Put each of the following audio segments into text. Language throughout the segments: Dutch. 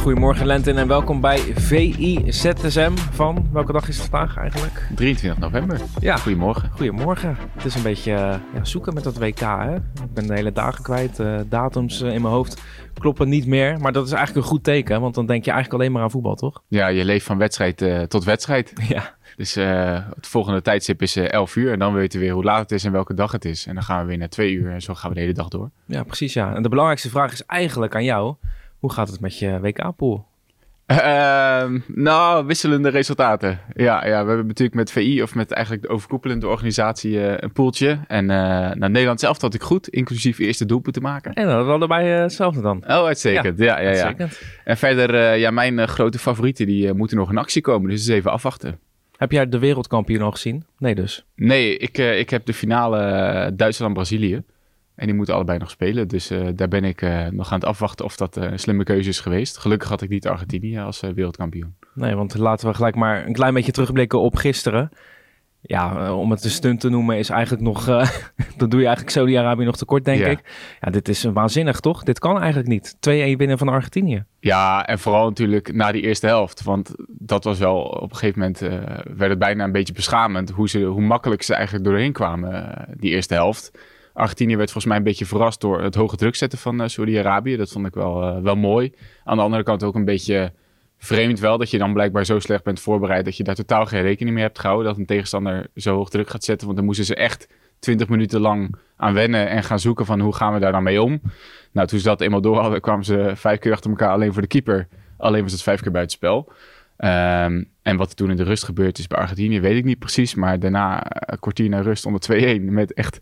goedemorgen Lentin en welkom bij VI-ZSM van, welke dag is het vandaag eigenlijk? 23 november. Ja. Goedemorgen. Goedemorgen. Het is een beetje uh, ja, zoeken met dat WK hè. Ik ben de hele dagen kwijt, uh, datums uh, in mijn hoofd kloppen niet meer. Maar dat is eigenlijk een goed teken, want dan denk je eigenlijk alleen maar aan voetbal, toch? Ja, je leeft van wedstrijd tot wedstrijd. Ja. Dus het volgende tijdstip is 11 uur en dan weten we weer hoe laat het is en welke dag het is. En dan gaan we weer naar 2 uur en zo gaan we de hele dag door. Ja, precies ja. En de belangrijkste vraag is eigenlijk aan jou. Hoe gaat het met je WK-pool? Uh, nou, wisselende resultaten. Ja, ja, we hebben natuurlijk met VI of met eigenlijk de overkoepelende organisatie uh, een poeltje. En uh, naar Nederland zelf had ik goed, inclusief eerste doelpunt te maken. En dan allebei uh, hetzelfde dan. Oh, uitstekend. Ja, ja, ja. ja. Uitstekend. En verder, ja, mijn grote favorieten die moeten nog in actie komen. Dus eens even afwachten. Heb jij de wereldkampioen al gezien? Nee dus? Nee, ik, ik heb de finale Duitsland-Brazilië. En die moeten allebei nog spelen. Dus uh, daar ben ik uh, nog aan het afwachten of dat uh, een slimme keuze is geweest. Gelukkig had ik niet Argentinië als wereldkampioen. Nee, want laten we gelijk maar een klein beetje terugblikken op gisteren. Ja, om het een stunt te noemen is eigenlijk nog... dan doe je eigenlijk Saudi-Arabië nog tekort, denk Ja. ik. Ja, dit is waanzinnig, toch? Dit kan eigenlijk niet. 2-1 winnen van Argentinië. Ja, en vooral natuurlijk na die eerste helft. Want dat was wel op een gegeven moment... eh, werd het bijna een beetje beschamend... hoe, ze, hoe makkelijk ze eigenlijk doorheen kwamen eh, die eerste helft. Argentinië werd volgens mij een beetje verrast door het hoge druk zetten van eh, Saudi-Arabië. Dat vond ik wel, eh, wel mooi. Aan de andere kant ook een beetje vreemd wel dat je dan blijkbaar zo slecht bent voorbereid dat je daar totaal geen rekening mee hebt gehouden. Dat een tegenstander zo hoog druk gaat zetten. Want dan moesten ze echt 20 minuten lang aan wennen en gaan zoeken van hoe gaan we daar dan mee om. Nou, toen ze dat eenmaal door hadden, kwamen ze vijf keer achter elkaar alleen voor de keeper. Alleen was het vijf keer buitenspel. Ehm en wat er toen in de rust gebeurd is bij Argentinië, weet ik niet precies. Maar daarna, een kwartier naar rust, onder 2-1 met echt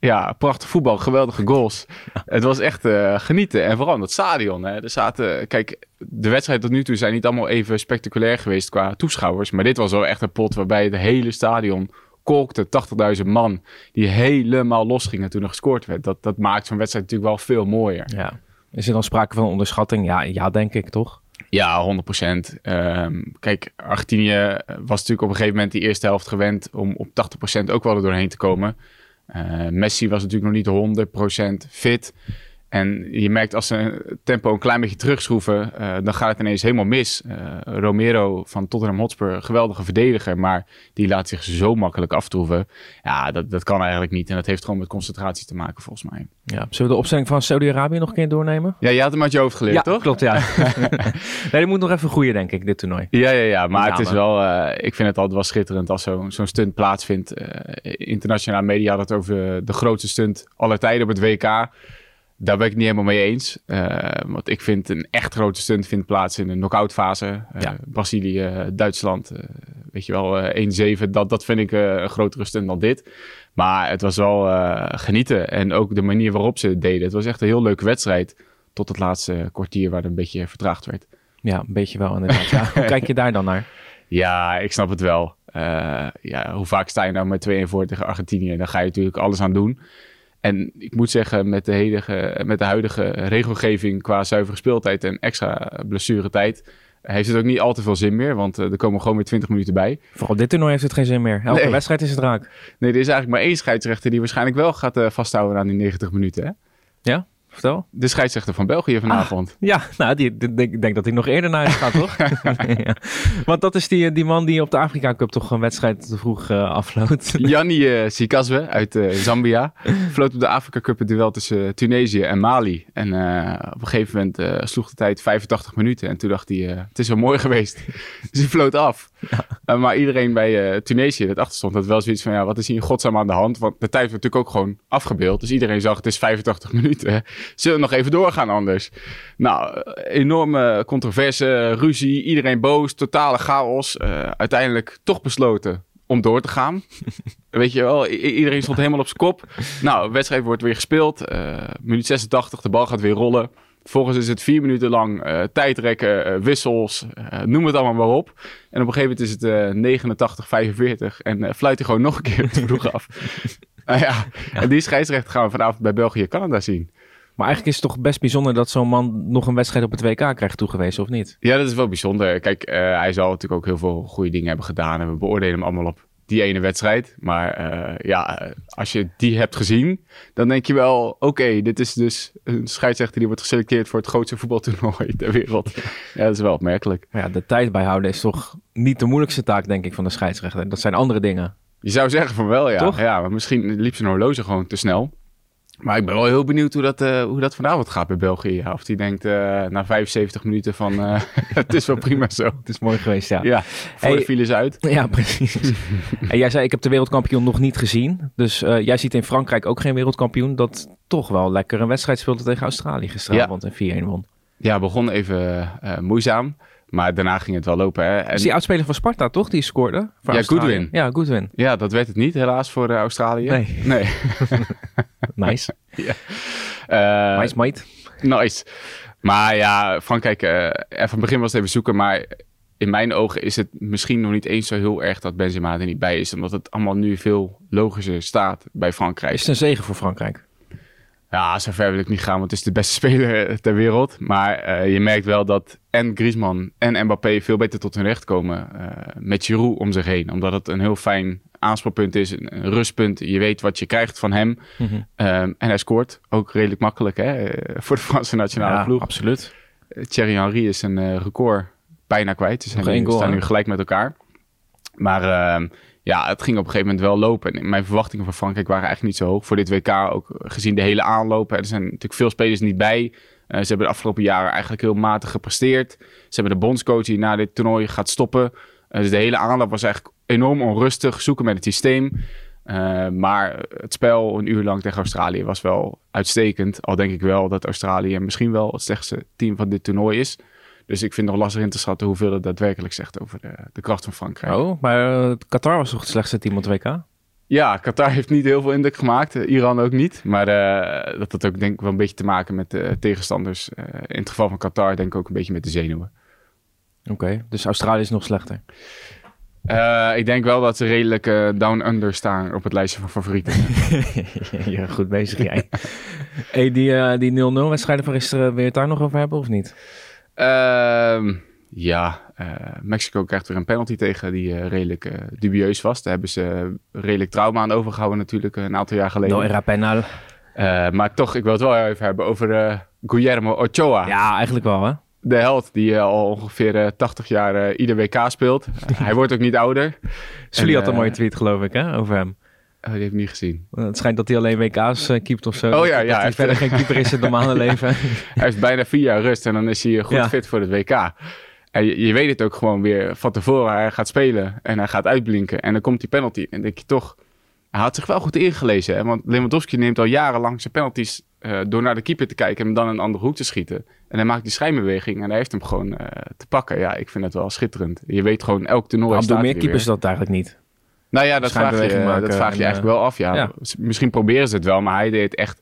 ja, prachtig voetbal, geweldige goals. Het was echt uh, genieten. En vooral in het stadion. Hè. Er zaten, kijk, de wedstrijden tot nu toe zijn niet allemaal even spectaculair geweest qua toeschouwers. Maar dit was wel echt een pot waarbij het hele stadion kolkte. 80.000 man die helemaal los gingen toen er gescoord werd. Dat, dat maakt zo'n wedstrijd natuurlijk wel veel mooier. Ja. Is er dan sprake van onderschatting? Ja, ja denk ik, toch? Ja, 100 procent. Um, kijk, Argentinië was natuurlijk op een gegeven moment die eerste helft gewend om op 80 procent ook wel er doorheen te komen. Uh, Messi was natuurlijk nog niet 100% fit. En je merkt als ze het tempo een klein beetje terugschroeven, uh, dan gaat het ineens helemaal mis. Uh, Romero van Tottenham Hotspur, geweldige verdediger, maar die laat zich zo makkelijk aftroeven. Ja, dat, dat kan eigenlijk niet. En dat heeft gewoon met concentratie te maken, volgens mij. Ja, zullen we de opstelling van Saudi-Arabië nog een keer doornemen? Ja, je had hem uit je hoofd geleerd, ja, toch? klopt, ja. nee, die moet nog even groeien, denk ik, dit toernooi. Ja, ja, ja. Maar het is wel, uh, ik vind het altijd wel schitterend als zo'n zo stunt plaatsvindt. Internationale media had het over de grootste stunt aller tijden op het WK. Daar ben ik niet helemaal mee eens. Uh, want ik vind een echt grote stunt vindt plaats in een knock-out fase. Uh, Ja. Brazilië, Duitsland, uh, weet je wel, 1-7. Dat, dat vind ik een grotere stunt dan dit. Maar het was wel genieten. En ook de manier waarop ze het deden. Het was echt een heel leuke wedstrijd. Tot het laatste kwartier waar het een beetje vertraagd werd. Ja, een beetje wel inderdaad. Ja, hoe kijk je daar dan naar? Ja, ik snap het wel. ja, hoe vaak sta je nou met 2-1 voor tegen Argentinië? Dan ga je natuurlijk alles aan doen. En ik moet zeggen, met de, hedige, met de huidige regelgeving qua zuivere speeltijd en extra blessuretijd, heeft het ook niet al te veel zin meer. Want uh, er komen gewoon weer 20 minuten bij. Vooral dit toernooi heeft het geen zin meer. Elke Nee. wedstrijd is het raak. Nee, er is eigenlijk maar één scheidsrechter die waarschijnlijk wel gaat uh, vasthouden aan die 90 minuten. Hè? Ja, vertel. De scheidsrechter van België vanavond. Ja, nou, die, ik denk dat hij nog eerder naar huis gaat, toch? ja. Want dat is die, die man die op de Afrika Cup toch een wedstrijd te vroeg eh afloot. Janni uh, Sikazwe uit uh, Zambia floot op de Afrika Cup het duel tussen uh, Tunesië en Mali. En uh, op een gegeven moment uh, sloeg de tijd 85 minuten. En toen dacht hij, uh, het is wel mooi geweest. dus hij floot af. Uh, maar iedereen bij uh, Tunesië, dat achterstond, had wel zoiets van, ja, wat is hier in godsnaam aan de hand? Want de tijd werd natuurlijk ook gewoon afgebeeld. Dus iedereen zag, het is 85 minuten. Zullen we nog even doorgaan anders? Nou, enorme controverse, ruzie, iedereen boos, totale chaos. Uh, uiteindelijk toch besloten om door te gaan. Weet je wel, iedereen stond helemaal op zijn kop. Nou, wedstrijd wordt weer gespeeld. Uh, minuut 86, de bal gaat weer rollen. Vervolgens is het vier minuten lang uh, tijdrekken, uh, wissels, uh, noem het allemaal maar op. En op een gegeven moment is het uh, 89, 45 en fluit hij gewoon nog een keer te vroeg af. Uh, ja. En die scheidsrechter gaan we vanavond bij België-Canada zien. Maar eigenlijk is het toch best bijzonder dat zo'n man nog een wedstrijd op het WK krijgt toegewezen, of niet? Ja, dat is wel bijzonder. Kijk, uh, hij zal natuurlijk ook heel veel goede dingen hebben gedaan. En we beoordelen hem allemaal op die ene wedstrijd. Maar uh, ja, als je die hebt gezien, dan denk je wel... oké, dit is dus een scheidsrechter die wordt geselecteerd... voor het grootste voetbaltoernooi ter wereld. Ja, dat is wel opmerkelijk. Ja, de tijd bijhouden is toch niet de moeilijkste taak, denk ik, van de scheidsrechter. Dat zijn andere dingen. Je zou zeggen van wel, ja. Toch? Ja, maar misschien liep zijn horloge gewoon te snel. Maar ik ben wel heel benieuwd hoe dat, uh, hoe dat vanavond gaat bij België. Of die denkt uh, na 75 minuten van uh, het is wel prima zo. Het is mooi geweest, ja. Ja, voor Hey. de files uit. Ja, precies. en jij zei, ik heb de wereldkampioen nog niet gezien. Dus eh, jij ziet in Frankrijk ook geen wereldkampioen... dat toch wel lekker een wedstrijd speelde tegen Australië gisteravond en 4-1 won. Ja, begon even moeizaam. Maar daarna ging het wel lopen. Hè. En, Dus die oudspeler van Sparta, toch? Die scoorde? Voor Ja, Australië. Goodwin. Ja, Goodwin. Ja, dat werd het niet helaas voor uh, Australië. Nee. Nee. Nice. Uh, nice, mate. Nice. Maar ja, Frankrijk, uh, even van het begin was het even zoeken. Maar in mijn ogen is het misschien nog niet eens zo heel erg dat Benzema er niet bij is. Omdat het allemaal nu veel logischer staat bij Frankrijk. Is het een zegen voor Frankrijk? Ja, zover wil ik niet gaan, want het is de beste speler ter wereld. Maar uh, je merkt wel dat en Griezmann en Mbappé veel beter tot hun recht komen uh, met Giroud om zich heen. Omdat het een heel fijn aanspoorpunt is, een, rustpunt. Je weet wat je krijgt van hem. Mm -hmm. um, en hij scoort ook redelijk makkelijk hè, voor de Franse nationale ja, ploeg. absoluut. Thierry Henry is een record bijna kwijt. Ze zijn nu, staan nu gelijk met elkaar. Maar uh, ja, het ging op een gegeven moment wel lopen. En mijn verwachtingen van Frankrijk waren eigenlijk niet zo hoog voor dit WK. Ook gezien de hele aanlopen. Er zijn natuurlijk veel spelers niet bij. Uh, ze hebben de afgelopen jaren eigenlijk heel matig gepresteerd. Ze hebben de bondscoach die na dit toernooi gaat stoppen. Uh, dus de hele aanloop was eigenlijk enorm onrustig. Zoeken met het systeem. Uh, maar het spel een uur lang tegen Australië was wel uitstekend. Al denk ik wel dat Australië misschien wel het slechtste team van dit toernooi is. Dus ik vind het nog lastig in te schatten hoeveel het daadwerkelijk zegt over de, de kracht van Frankrijk. Oh, maar uh, Qatar was toch het slechtste team op het WK? Ja, Qatar heeft niet heel veel indruk gemaakt. Uh, Iran ook niet. Maar uh, dat had ook denk ik wel een beetje te maken met de tegenstanders. in het geval van Qatar denk ik ook een beetje met de zenuwen. Oké, okay, dus Australië is nog slechter? Uh, ik denk wel dat ze redelijk uh, down-under staan op het lijstje van favorieten. ja, goed bezig jij. hey, die uh, die 0-0 wedstrijden van gisteren, wil je het daar nog over hebben of niet? Uh, ja, uh, Mexico krijgt weer een penalty tegen die uh, redelijk uh, dubieus was. Daar hebben ze redelijk trauma aan overgehouden natuurlijk een aantal jaar geleden. No era penal. maar toch, ik wil het wel even hebben over Guillermo Ochoa. Ja, eigenlijk wel hè. De held die al ongeveer 80 jaar ieder WK speelt. Hij wordt ook niet ouder. Sully had een mooie tweet geloof ik hè, over hem. Oh, die heb ik niet gezien. Het schijnt dat hij alleen WK's uh, keept of zo. Oh ja, ja. Dat hij verder geen keeper is in het normale leven. hij heeft bijna vier jaar rust en dan is hij goed ja. fit voor het WK. En je, je, weet het ook gewoon weer van tevoren. Hij gaat spelen en hij gaat uitblinken. En dan komt die penalty. En denk je toch... Hij had zich wel goed ingelezen. Hè? Want Lewandowski neemt al jarenlang zijn penalties... Uh, door naar de keeper te kijken en dan een andere hoek te schieten. En hij maakt die schijnbeweging en hij heeft hem gewoon uh, te pakken. Ja, ik vind het wel schitterend. Je weet gewoon elk toernooi Waarom doen meer keepers dat eigenlijk niet? Nou ja, dat vraag je, maken dat vraag je en, eigenlijk wel af. Ja. ja. Misschien proberen ze het wel, maar hij deed het echt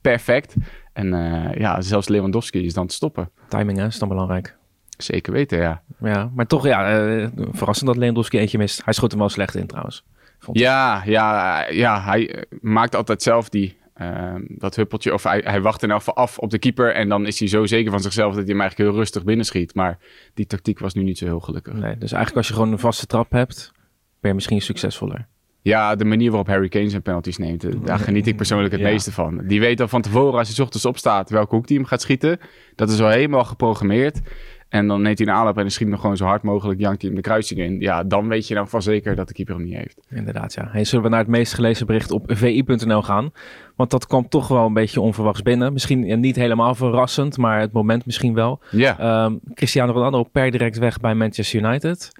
perfect. En uh, ja, zelfs Lewandowski is dan te stoppen. Timing hè, is dan belangrijk. Zeker weten, ja. Ja, maar toch, ja, uh, verrassend dat Lewandowski eentje mist. Hij schoot hem wel slecht in trouwens. Ja, ja, ja, hij maakt altijd zelf die, uh, dat huppeltje. Of hij, hij wacht in elk af op de keeper. En dan is hij zo zeker van zichzelf dat hij hem eigenlijk heel rustig binnenschiet. Maar die tactiek was nu niet zo heel gelukkig. Nee, dus eigenlijk als je gewoon een vaste trap hebt, ben je misschien succesvoller. Ja, de manier waarop Harry Kane zijn penalties neemt, daar geniet ik persoonlijk het ja. meeste van. Die weet al van tevoren, als hij ochtends opstaat, welke hoek hij hem gaat schieten. Dat is al helemaal geprogrammeerd. En dan neemt hij een aanloop en dan schiet hem nog gewoon zo hard mogelijk, jankt hij hem de kruising in. Ja, dan weet je dan van zeker dat de keeper hem niet heeft. Inderdaad, ja. Hey, zullen we naar het meest gelezen bericht op vi.nl gaan? Want dat kwam toch wel een beetje onverwachts binnen. Misschien ja, niet helemaal verrassend, maar het moment misschien wel. Ja. Um, Cristiano Ronaldo per direct weg bij Manchester United.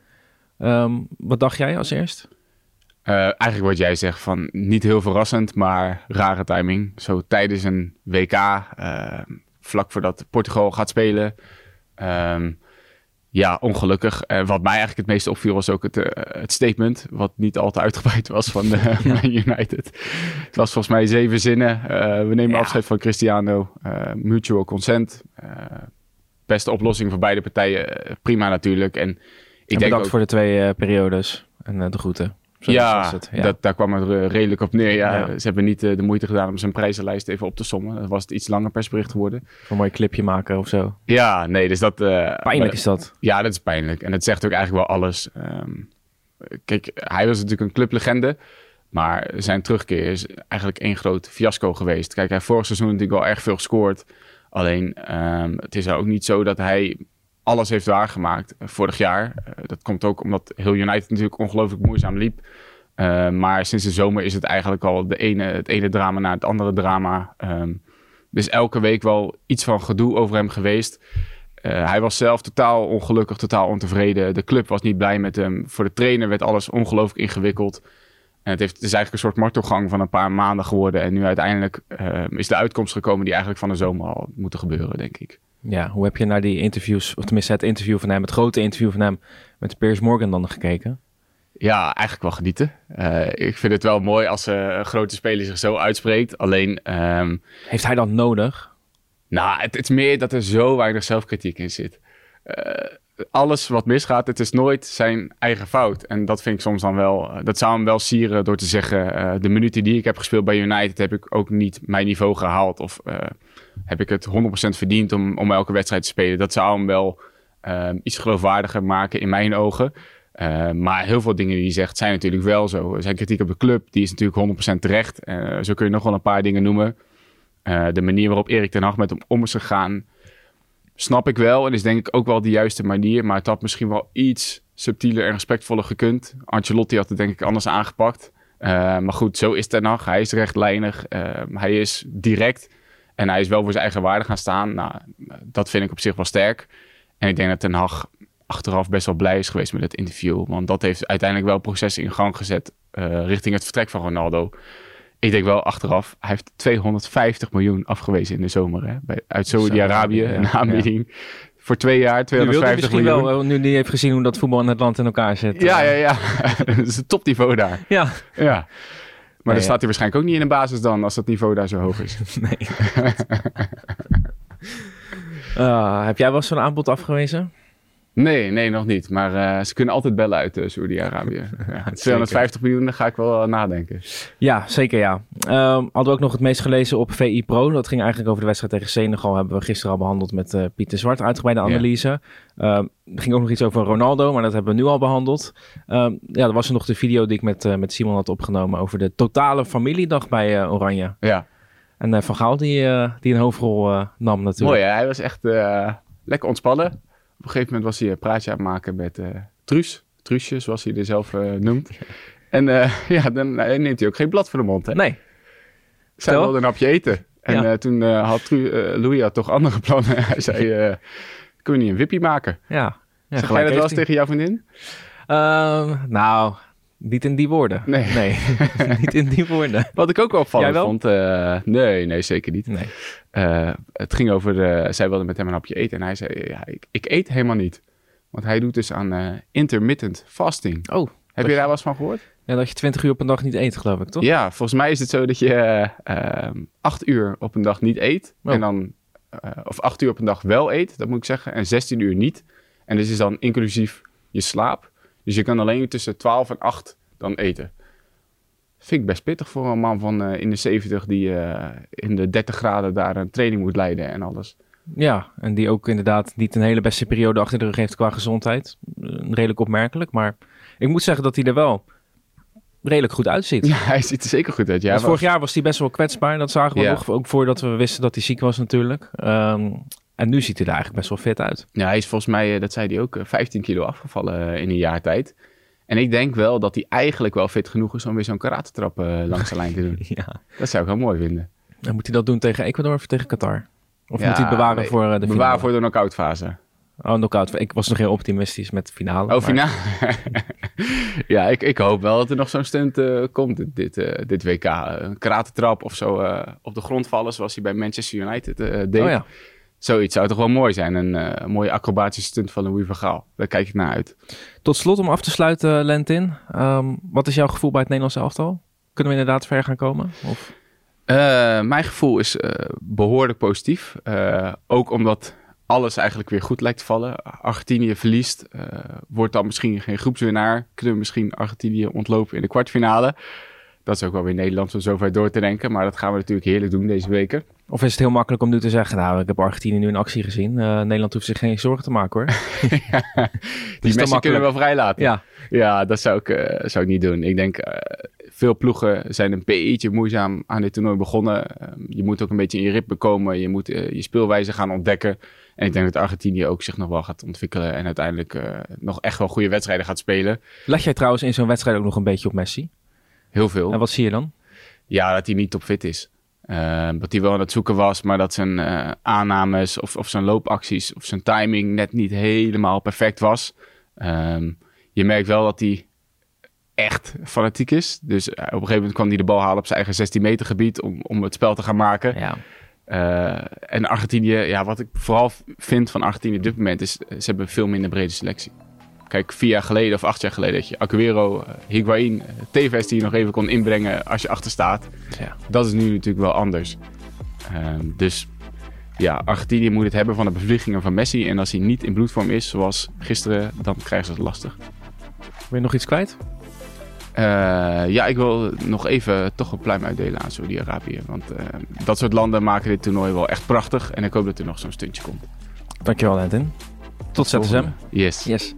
Um, wat dacht jij als eerst? Uh, eigenlijk wat jij zegt van niet heel verrassend, maar rare timing. Zo tijdens een WK, uh, vlak voordat Portugal gaat spelen. Um, ja, ongelukkig. Uh, wat mij eigenlijk het meest opviel was ook het, uh, het statement, wat niet al te uitgebreid was van de. United. Het was volgens mij zeven zinnen. We nemen ja. afscheid van Cristiano. mutual consent. beste oplossing voor beide partijen. prima natuurlijk. En ik denk ook... voor de twee periodes en de groeten. Zo ja, het, ja. Dat, daar kwam het redelijk op neer. Ja, ja. Ze hebben niet uh, de moeite gedaan om zijn prijzenlijst even op te sommen. Dat was het iets langer persbericht geworden. Een mooi clipje maken of zo. Ja, nee, dus dat... Uh, pijnlijk is dat. Ja, dat is pijnlijk. En het zegt ook eigenlijk wel alles. Um, kijk, hij was natuurlijk een clublegende. Maar zijn terugkeer is eigenlijk één groot fiasco geweest. Kijk, hij heeft vorig seizoen natuurlijk wel erg veel gescoord. Alleen, ehm, het is ook niet zo dat hij alles heeft waargemaakt uh, vorig jaar. Uh, dat komt ook omdat heel United natuurlijk ongelooflijk moeizaam liep. Uh, maar sinds de zomer is het eigenlijk al de ene, het ene drama na het andere drama. Um, dus elke week wel iets van gedoe over hem geweest. hij was zelf totaal ongelukkig, totaal ontevreden. De club was niet blij met hem. Voor de trainer werd alles ongelooflijk ingewikkeld. En het, heeft, het is eigenlijk een soort martelgang van een paar maanden geworden. En nu uiteindelijk is de uitkomst gekomen die eigenlijk van de zomer al moeten gebeuren, denk ik. Ja, hoe heb je naar die interviews, of tenminste het interview van hem, het grote interview van hem met Piers Morgan dan gekeken? Ja, eigenlijk wel genieten. Uh, ik vind het wel mooi als uh, een grote speler zich zo uitspreekt. Alleen... Um, Heeft hij dat nodig? Nou, het, het, is meer dat er zo weinig zelfkritiek in zit. Uh, alles wat misgaat, het is nooit zijn eigen fout. En dat vind ik soms dan wel, dat zou hem wel sieren door te zeggen, uh, de minuten die ik heb gespeeld bij United heb ik ook niet mijn niveau gehaald. Of uh, heb ik het 100% verdiend om, om elke wedstrijd te spelen. Dat zou hem wel iets geloofwaardiger maken in mijn ogen. maar heel veel dingen die hij zegt zijn natuurlijk wel zo. Zijn kritiek op de club, die is natuurlijk 100% terecht. zo kun je nog wel een paar dingen noemen. de manier waarop Erik ten Hag met hem om is gegaan snap ik wel. En is denk ik ook wel de juiste manier. Maar het had misschien wel iets subtieler en respectvoller gekund. Ancelotti had het denk ik anders aangepakt. Uh, maar goed, zo is Ten Hag. Hij is rechtlijnig. Uh, hij is direct. En hij is wel voor zijn eigen waarde gaan staan. Nou, dat vind ik op zich wel sterk. En ik denk dat Ten Hag achteraf best wel blij is geweest met het interview. Want dat heeft uiteindelijk wel processen in gang gezet uh, richting het vertrek van Ronaldo. Ik denk wel achteraf, hij heeft 250 miljoen afgewezen in de zomer. Hè? Bij, uit Saudi-Arabië, ja, een aanbieding. Ja. Voor twee jaar, 250 miljoen. miljoen. wel, nu die heeft gezien hoe dat voetbal in het land in elkaar zit. Ja, ja, ja. dat is het topniveau daar. Ja. ja. Maar dan staat hij waarschijnlijk ook niet in de basis dan, als dat niveau daar zo hoog is. nee. uh, heb jij wel zo'n aanbod afgewezen? Nee, nee, nog niet. Maar uh, ze kunnen altijd bellen uit uh, Saudi-Arabië. Ja, 250 miljoen, daar ga ik wel uh, nadenken. Ja, zeker ja. Um, hadden we ook nog het meest gelezen op VI Pro. Dat ging eigenlijk over de wedstrijd tegen Senegal. Hebben we gisteren al behandeld met Pieter Zwart. Uitgebreide analyse. Ja. Um, er ging ook nog iets over Ronaldo, maar dat hebben we nu al behandeld. Um, ja, er was er nog de video die ik met, met Simon had opgenomen over de totale familiedag bij Oranje. Ja. En Van Gaal die, die een hoofdrol nam natuurlijk. Mooi hè? Hij was echt lekker ontspannen. Op een gegeven moment was hij een praatje aan het maken met uh, Truus. Truusje, zoals hij er zelf uh, noemt. En ja, dan neemt hij ook geen blad voor de mond. Hè? Nee. Zij wilde een hapje eten. En ja. toen had Tru Louis had toch andere plannen. hij zei, kunnen we niet een wippie maken? Ja. ja zeg jij dat wel eens tegen jouw vriendin? Uh, nou, niet in die woorden. Nee. nee. niet in die woorden. Wat ik ook wel opvallend vond. Uh, nee, nee, zeker niet. Nee. Uh, het ging over, de, zij wilde met hem een hapje eten. En hij zei, ja, ik, ik eet helemaal niet. Want hij doet dus aan uh, intermittent fasting. Oh. Heb je daar wel eens van gehoord? Ja, dat je 20 uur op een dag niet eet, geloof ik, toch? Ja, volgens mij is het zo dat je 8 uur op een dag niet eet. Oh. En dan, of 8 uur op een dag wel eet, dat moet ik zeggen. En 16 uur niet. En dit is dan inclusief je slaap. Dus je kan alleen tussen 12 en 8 dan eten. Vind ik best pittig voor een man van uh, in de 70 die uh, in de 30 graden daar een training moet leiden en alles. Ja, en die ook inderdaad niet een hele beste periode achter de rug heeft qua gezondheid. Redelijk opmerkelijk, maar ik moet zeggen dat hij er wel redelijk goed uitziet. Ja, hij ziet er zeker goed uit. Ja, vorig jaar was hij best wel kwetsbaar, dat zagen we ja. nog. Ook voordat we wisten dat hij ziek was natuurlijk. Um, en nu ziet hij er eigenlijk best wel fit uit. Ja, hij is volgens mij, dat zei hij ook, 15 kilo afgevallen in een jaar tijd. En ik denk wel dat hij eigenlijk wel fit genoeg is om weer zo'n karatentrap uh, langs de lijn te doen. ja. Dat zou ik wel mooi vinden. Dan moet hij dat doen tegen Ecuador of tegen Qatar? Of ja, moet hij het bewaren nee, voor uh, de finale? Bewaren voor de knock-out fase. Oh, knock-out. Ik was nog heel optimistisch met de finale. Oh, finale? ja, ik, ik hoop wel dat er nog zo'n stunt uh, komt dit, dit, dit WK. Een karatentrap of zo op de grond vallen zoals hij bij Manchester United deed. Oh ja. Zoiets zou toch wel mooi zijn. Een uh, mooie acrobatische stunt van Louis van Gaal. Daar kijk ik naar uit. Tot slot om af te sluiten, Lentin. Um, wat is jouw gevoel bij het Nederlandse elftal? Kunnen we inderdaad ver gaan komen? Of? Uh, mijn gevoel is uh, behoorlijk positief. ook omdat alles eigenlijk weer goed lijkt te vallen. Argentinië verliest. wordt dan misschien geen groepswinnaar. Kunnen we misschien Argentinië ontlopen in de kwartfinale. Dat is ook wel weer Nederland om zover door te denken. Maar dat gaan we natuurlijk heerlijk doen deze weken. Of is het heel makkelijk om nu te zeggen, nou, ik heb Argentinië nu in actie gezien. Uh, Nederland hoeft zich geen zorgen te maken hoor. ja, die mensen kunnen wel vrijlaten. Ja, ja dat zou ik, uh, zou ik niet doen. Ik denk, uh, veel ploegen zijn een beetje moeizaam aan dit toernooi begonnen. Ehm, je moet ook een beetje in je ritme komen. Je moet je speelwijze gaan ontdekken. En ik denk dat Argentinië ook zich nog wel gaat ontwikkelen. En uiteindelijk nog echt wel goede wedstrijden gaat spelen. Leg jij trouwens in zo'n wedstrijd ook nog een beetje op Messi? Heel veel. En wat zie je dan? Ja, dat hij niet topfit is. Uh, dat hij wel aan het zoeken was, maar dat zijn uh, aannames of, of zijn loopacties of zijn timing net niet helemaal perfect was. Um, je merkt wel dat hij echt fanatiek is. Dus uh, op een gegeven moment kwam hij de bal halen op zijn eigen 16 meter gebied om, om het spel te gaan maken. Ja. en Argentinië, ja, wat ik vooral vind van Argentinië op dit moment is, ze hebben veel minder brede selectie. Kijk, vier jaar geleden of acht jaar geleden had je Aguero, uh, Higuain, uh, Tevez die je nog even kon inbrengen als je achter staat. Ja. Dat is nu natuurlijk wel anders. Uh, dus ja, Argentinië moet het hebben van de bevliegingen van Messi. En als hij niet in bloedvorm is, zoals gisteren, dan krijgen ze het lastig. Wil je nog iets kwijt? Uh, ja, ik wil nog even toch een pluim uitdelen aan Saudi-Arabië. Want dat soort landen maken dit toernooi wel echt prachtig. En ik hoop dat er nog zo'n stuntje komt. Dankjewel, Lentin. Tot ZSM. Yes. Yes.